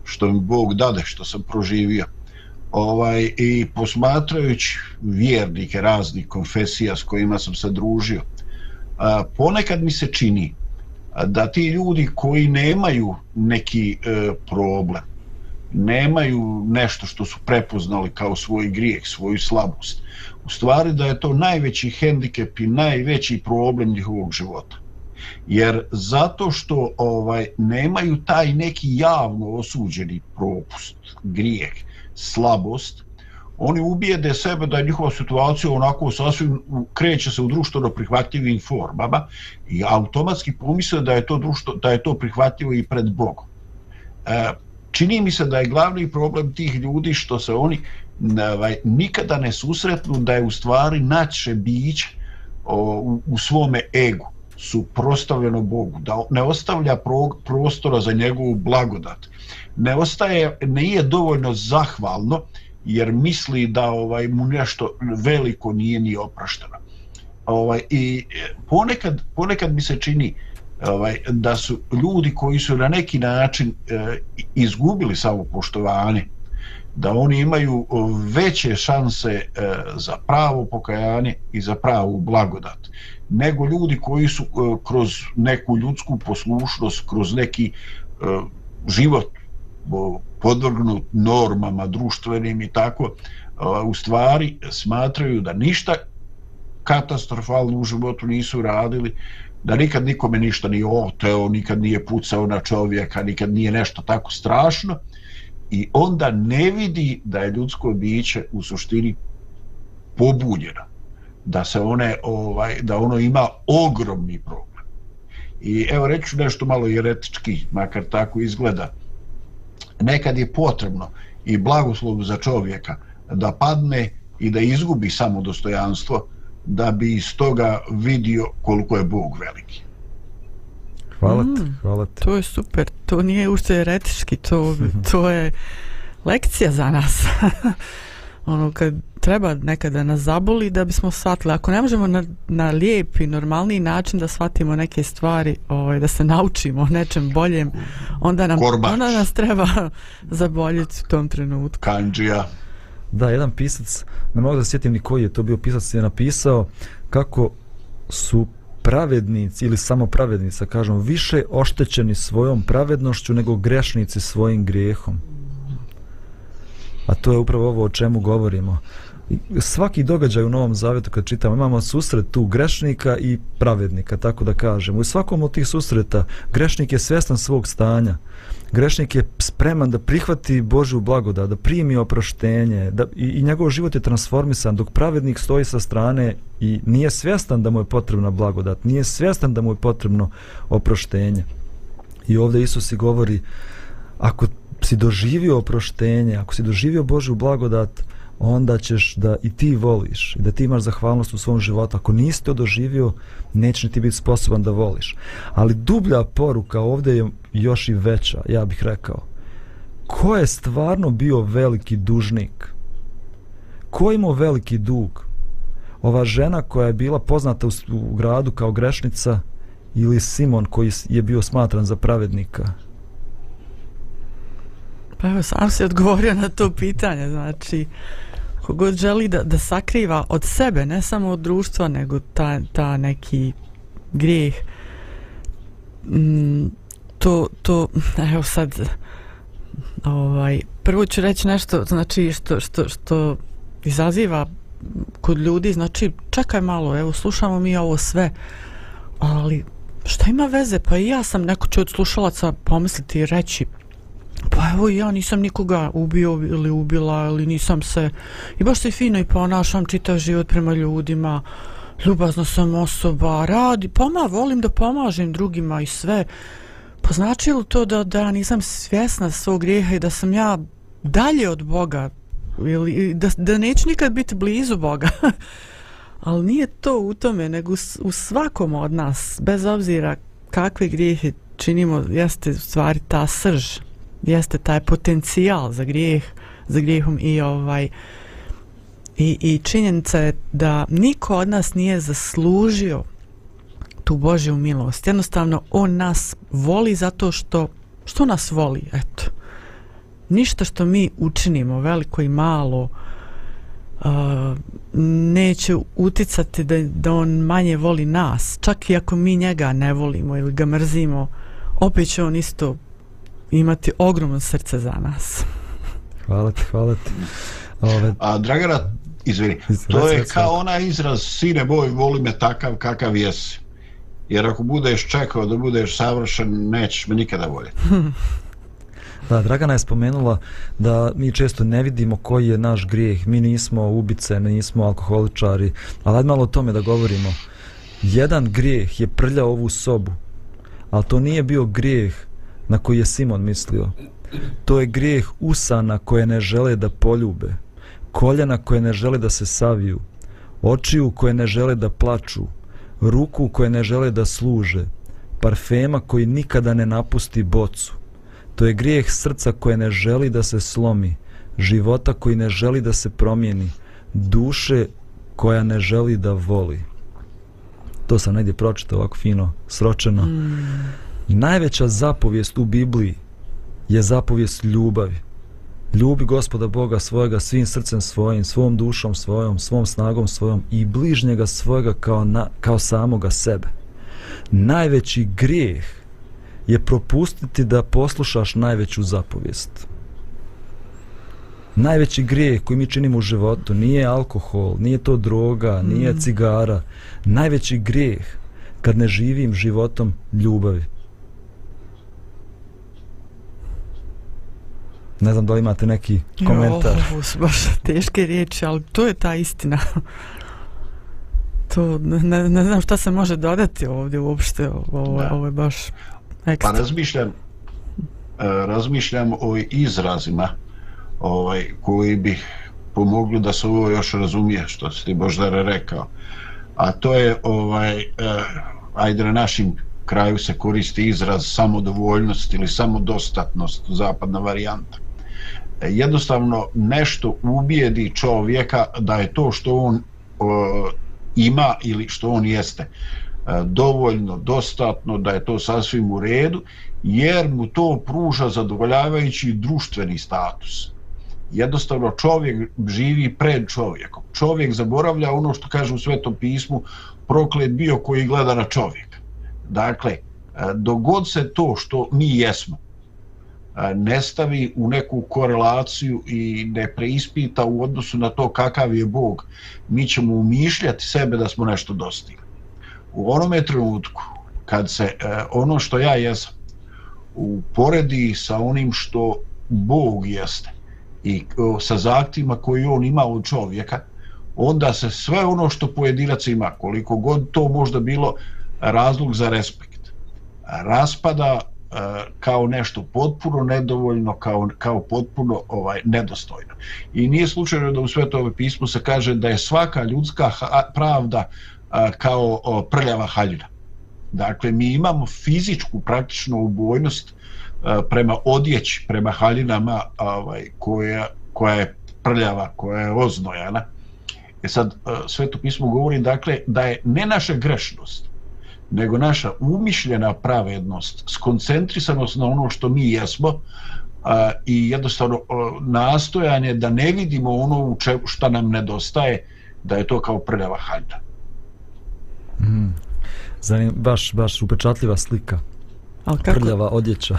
što mi Bog dade, što sam proživio, ovaj, i posmatrajući vjernike raznih konfesija s kojima sam se družio, a, ponekad mi se čini da ti ljudi koji nemaju neki e, problem, nemaju nešto što su prepoznali kao svoj grijeh, svoju slabost, u stvari da je to najveći hendikep i najveći problem njihovog života. Jer zato što ovaj nemaju taj neki javno osuđeni propust, grijeh, slabost, oni ubijede sebe da je njihova situacija onako sasvim kreće se u društveno prihvatljivim formama i automatski pomisle da je to društvo, da je to prihvatljivo i pred Bogom. E, čini mi se da je glavni problem tih ljudi što se oni ovaj, nikada ne susretnu da je u stvari naće bić o, u, u svome egu suprostavljeno Bogu, da ne ostavlja pro, prostora za njegovu blagodat. Ne ostaje, nije dovoljno zahvalno, jer misli da ovaj mu nešto veliko nije ni oprašteno. Ovaj, I e, ponekad, ponekad mi se čini ovaj, da su ljudi koji su na neki način eh, izgubili samo poštovanje, da oni imaju veće šanse eh, za pravo pokajanje i za pravu blagodat nego ljudi koji su eh, kroz neku ljudsku poslušnost, kroz neki eh, život podvrgnut normama društvenim i tako, u stvari smatraju da ništa katastrofalno u životu nisu radili, da nikad nikome ništa nije oteo, nikad nije pucao na čovjeka, nikad nije nešto tako strašno i onda ne vidi da je ljudsko biće u suštini pobunjeno da se one ovaj da ono ima ogromni problem. I evo reću nešto malo jeretički, makar tako izgleda. Nekad je potrebno i blagoslov za čovjeka da padne i da izgubi samo dostojanstvo da bi iz toga vidio koliko je Bog veliki. Hvala ti, mm, hvala ti. To je super, to nije ušte eretički, to, to je lekcija za nas. ono kad treba nekada nas zaboli da bismo shvatili. Ako ne možemo na, na lijep i normalni način da shvatimo neke stvari ovaj, da se naučimo nečem boljem onda nam, onda nas treba zaboljiti u tom trenutku. Kanđija da jedan pisac ne mogu da sjetim ni koji je to bio pisac je napisao kako su pravednici ili samo pravednica kažemo više oštećeni svojom pravednošću nego grešnici svojim grijehom. A to je upravo ovo o čemu govorimo svaki događaj u Novom Zavetu kad čitamo imamo susret tu grešnika i pravednika tako da kažemo. U svakom od tih susreta grešnik je svjestan svog stanja. Grešnik je spreman da prihvati Božju blagodat da primi oproštenje da, i, i njegov život je transformisan dok pravednik stoji sa strane i nije svjestan da mu je potrebna blagodat nije svjestan da mu je potrebno oproštenje. I ovdje Isus i govori ako si doživio oproštenje ako si doživio Božju blagodat onda ćeš da i ti voliš i da ti imaš zahvalnost u svom životu. Ako nisi to doživio, neće ti biti sposoban da voliš. Ali dublja poruka ovdje je još i veća, ja bih rekao. Ko je stvarno bio veliki dužnik? Ko imao veliki dug? Ova žena koja je bila poznata u, u gradu kao grešnica ili Simon koji je bio smatran za pravednika? Pa evo, sam si odgovorio na to pitanje, znači, kogod želi da, da sakriva od sebe, ne samo od društva, nego ta, ta neki grijeh, mm, to, to, evo sad, ovaj, prvo ću reći nešto, znači, što, što, što izaziva kod ljudi, znači, čekaj malo, evo, slušamo mi ovo sve, ali šta ima veze, pa i ja sam neko će od slušalaca pomisliti i reći, pa evo ja nisam nikoga ubio ili ubila ili nisam se i baš se fino i ponašam čitav život prema ljudima. Ljubazna sam osoba radi pa volim da pomažem drugima i sve. Pa znači li to da, da nisam svjesna svog grijeha i da sam ja dalje od Boga? Ili da, da neću nikad biti blizu Boga? Ali nije to u tome nego u svakom od nas bez obzira kakve grijehe činimo jeste u stvari ta srž jeste taj potencijal za grijeh za grijehom i ovaj i, i činjenica je da niko od nas nije zaslužio tu Božju milost. Jednostavno on nas voli zato što što nas voli eto. Ništa što mi učinimo veliko i malo uh, neće uticati da, da on manje voli nas. Čak i ako mi njega ne volimo ili ga mrzimo opet će on isto imati ogromno srce za nas. Hvala ti, hvala ti. Ove... A Dragana, izvini, to je kao ona izraz sine boj, voli me takav kakav jesi. Jer ako budeš čekao da budeš savršen, nećeš me nikada voljeti. Da, Dragana je spomenula da mi često ne vidimo koji je naš grijeh. Mi nismo ubice, nismo alkoholičari. Ali malo o tome da govorimo. Jedan grijeh je prljao ovu sobu. Ali to nije bio grijeh na koji je Simon mislio. To je grijeh usana koje ne žele da poljube, koljena koje ne žele da se saviju, očiju koje ne žele da plaču, ruku koje ne žele da služe, parfema koji nikada ne napusti bocu. To je grijeh srca koje ne želi da se slomi, života koji ne želi da se promijeni, duše koja ne želi da voli. To sam negdje pročitao ovako fino, sročeno. Mm. Najveća zapovijest u Bibliji je zapovijest ljubavi. Ljubi gospoda Boga svojega svim srcem svojim, svom dušom svojom, svom snagom svojom i bližnjega svojega kao, na, kao samoga sebe. Najveći grijeh je propustiti da poslušaš najveću zapovijest. Najveći grijeh koji mi činimo u životu nije alkohol, nije to droga, nije mm. cigara. Najveći grijeh kad ne živim životom ljubavi. Ne znam da li imate neki komentar. Jo, ovo su baš teške riječi, ali to je ta istina. to, ne, ne znam šta se može dodati ovdje uopšte. Ovo, ovo je baš ekstra. Pa razmišljam, e, razmišljam o izrazima ovaj, koji bi pomogli da se ovo još razumije što si ti Boždara rekao. A to je, ovaj, eh, ajde na našim kraju se koristi izraz samodovoljnost ili samodostatnost, zapadna varijanta jednostavno nešto ubijedi čovjeka da je to što on o, ima ili što on jeste e, dovoljno, dostatno, da je to sasvim u redu, jer mu to pruža zadovoljavajući društveni status. Jednostavno čovjek živi pred čovjekom. Čovjek zaboravlja ono što kaže u Svetom pismu, proklet bio koji gleda na čovjeka. Dakle, e, dogod se to što mi jesmo, ne stavi u neku korelaciju i ne preispita u odnosu na to kakav je Bog, mi ćemo umišljati sebe da smo nešto dostigli. U onome trenutku kad se e, ono što ja jesam uporedi sa onim što Bog jeste i sa zahtjevima koji on ima od čovjeka, onda se sve ono što pojedinac ima, koliko god to možda bilo razlog za respekt, raspada E, kao nešto potpuno nedovoljno, kao, kao potpuno ovaj nedostojno. I nije slučajno da u svetove pismu se kaže da je svaka ljudska pravda e, kao prljava haljina. Dakle, mi imamo fizičku praktičnu ubojnost e, prema odjeći, prema haljinama ovaj, koja, koja je prljava, koja je oznojana. E sad, sveto pismo govori dakle, da je ne naša grešnost, nego naša umišljena pravednost, skoncentrisanost na ono što mi jesmo a, i jednostavno a, nastojanje da ne vidimo ono u če, šta nam nedostaje, da je to kao prljava haljna. Mm. Zanim, baš, baš upečatljiva slika. Ali kako, Prljava odjeća.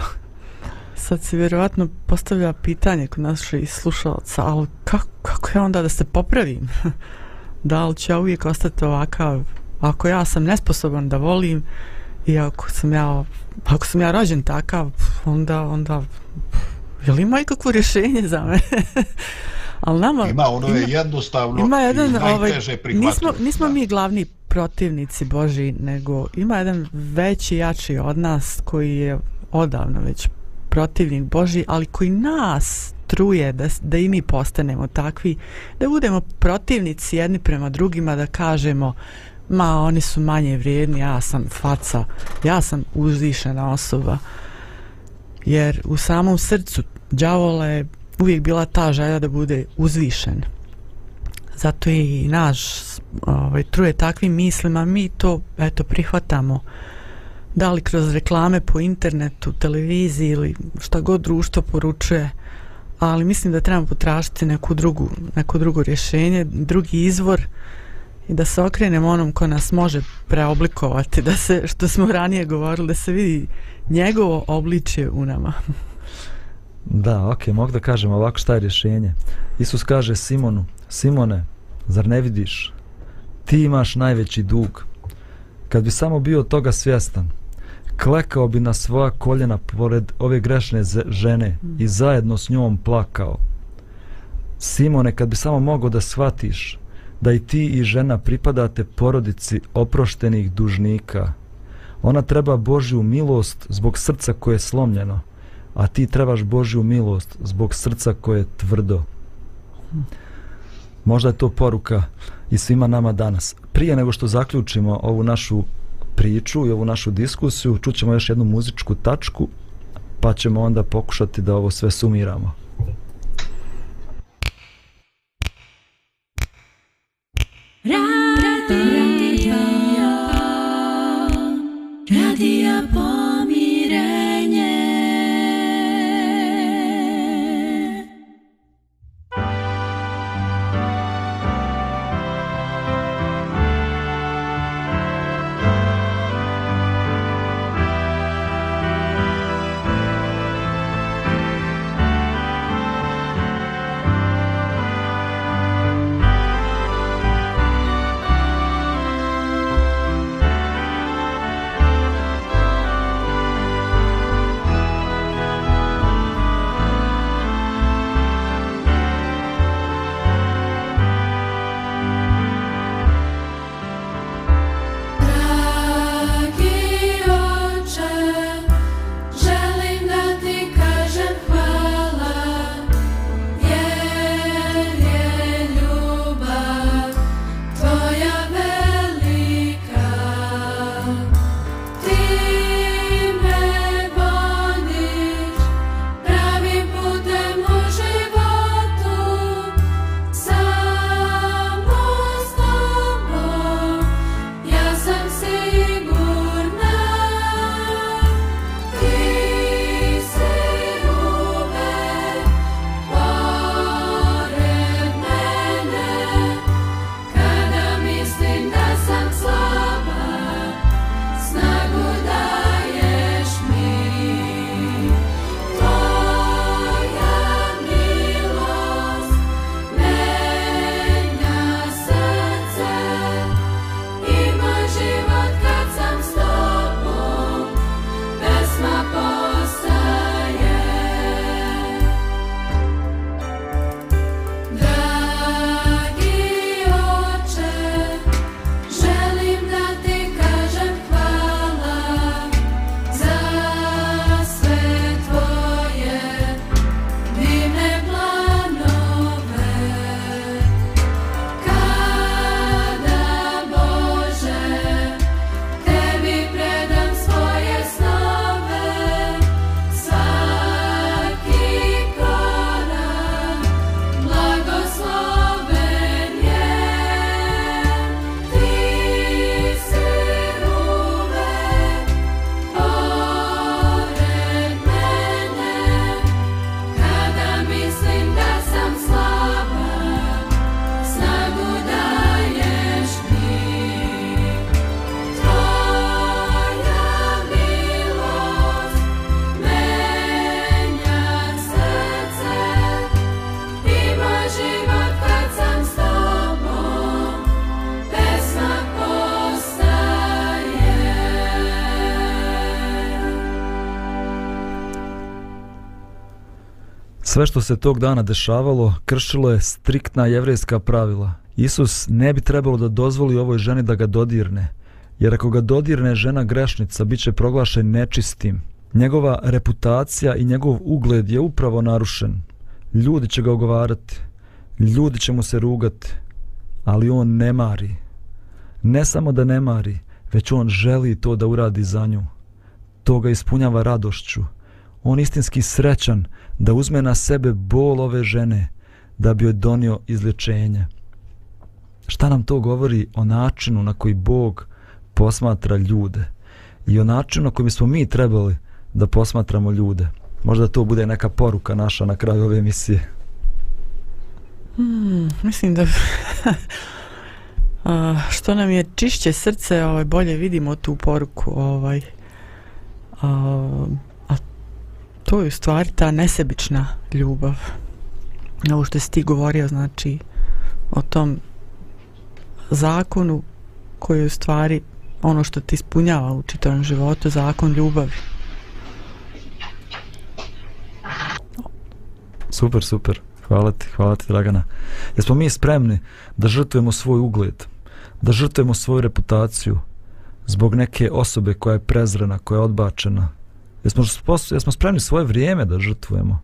sad se vjerovatno postavlja pitanje kod naših slušalaca, ali kako, kako je onda da se popravim? da li će ja uvijek ostati ovakav ako ja sam nesposoban da volim i ako sam ja ako sam ja rođen takav onda onda je li ima ikakvo rješenje za me ali nama ima ono je jednostavno ima jedan i ovaj najteže nismo, da. nismo mi glavni protivnici Boži nego ima jedan veći jači od nas koji je odavno već protivnik Boži ali koji nas truje da, da i mi postanemo takvi da budemo protivnici jedni prema drugima da kažemo ma oni su manje vrijedni, ja sam faca, ja sam uzvišena osoba. Jer u samom srcu đavola je uvijek bila ta želja da bude uzvišen. Zato je i naš ovaj, truje takvim mislima, mi to eto prihvatamo da li kroz reklame po internetu, televiziji ili šta god društvo poručuje, ali mislim da trebamo potražiti neku drugu, neko drugo rješenje, drugi izvor, i da se okrenemo onom ko nas može preoblikovati, da se, što smo ranije govorili, da se vidi njegovo obličje u nama. Da, ok, mogu da kažem ovako šta je rješenje. Isus kaže Simonu, Simone, zar ne vidiš? Ti imaš najveći dug. Kad bi samo bio toga svjestan, klekao bi na svoja koljena pored ove grešne žene i zajedno s njom plakao. Simone, kad bi samo mogao da shvatiš da i ti i žena pripadate porodici oproštenih dužnika. Ona treba Božju milost zbog srca koje je slomljeno, a ti trebaš Božju milost zbog srca koje je tvrdo. Možda je to poruka i svima nama danas. Prije nego što zaključimo ovu našu priču i ovu našu diskusiju, čućemo još jednu muzičku tačku, pa ćemo onda pokušati da ovo sve sumiramo. Radio, radio pomirenje. Sve što se tog dana dešavalo kršilo je striktna jevrejska pravila. Isus ne bi trebalo da dozvoli ovoj ženi da ga dodirne, jer ako ga dodirne žena grešnica, bit će proglašen nečistim. Njegova reputacija i njegov ugled je upravo narušen. Ljudi će ga ogovarati, ljudi će mu se rugati, ali on ne mari. Ne samo da ne mari, već on želi to da uradi za nju. To ga ispunjava radošću. On istinski srećan da uzme na sebe bol ove žene da bi joj donio izlječenje. Šta nam to govori o načinu na koji Bog posmatra ljude i o načinu na koji smo mi trebali da posmatramo ljude. Možda to bude neka poruka naša na kraju ove emisije. Hmm, mislim da a, ah, što nam je čišće srce, ovaj, bolje vidimo tu poruku. Ovaj, a to je u stvari ta nesebična ljubav. Ovo što si ti govorio, znači, o tom zakonu koji je u stvari ono što ti ispunjava u čitavom životu, zakon ljubavi. Super, super. Hvala ti, hvala ti Dragana. Jesmo mi spremni da žrtvujemo svoj ugled, da žrtvujemo svoju reputaciju zbog neke osobe koja je prezrena, koja je odbačena? Jesmo, jesmo spremni svoje vrijeme da žrtvujemo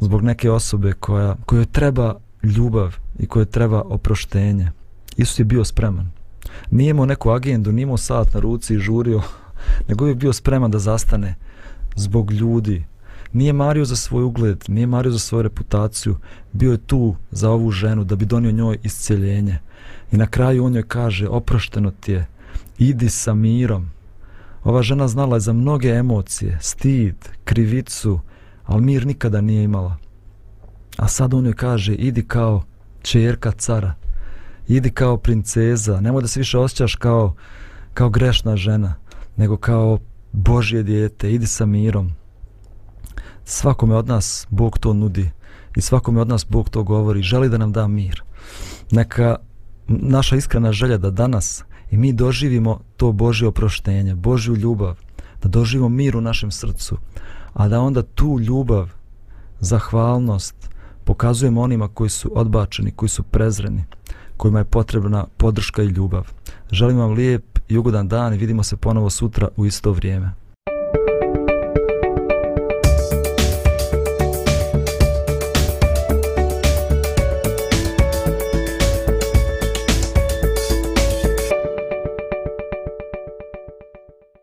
zbog neke osobe koja, kojoj treba ljubav i kojoj treba oproštenje? Isus je bio spreman. Nije imao neku agendu, nije imao sat na ruci i žurio, nego je bio spreman da zastane zbog ljudi, nije mario za svoj ugled, nije mario za svoju reputaciju, bio je tu za ovu ženu da bi donio njoj isceljenje. I na kraju on joj kaže, oprošteno ti je, idi sa mirom. Ova žena znala je za mnoge emocije, stid, krivicu, ali mir nikada nije imala. A sad on joj kaže, idi kao čerka cara, idi kao princeza, nemoj da se više osjećaš kao, kao grešna žena, nego kao Božje dijete, idi sa mirom, svakome od nas Bog to nudi i svakome od nas Bog to govori, želi da nam da mir. Neka naša iskrena želja da danas i mi doživimo to Božje oproštenje, Božju ljubav, da doživimo mir u našem srcu, a da onda tu ljubav, zahvalnost pokazujemo onima koji su odbačeni, koji su prezreni, kojima je potrebna podrška i ljubav. Želim vam lijep i ugodan dan i vidimo se ponovo sutra u isto vrijeme.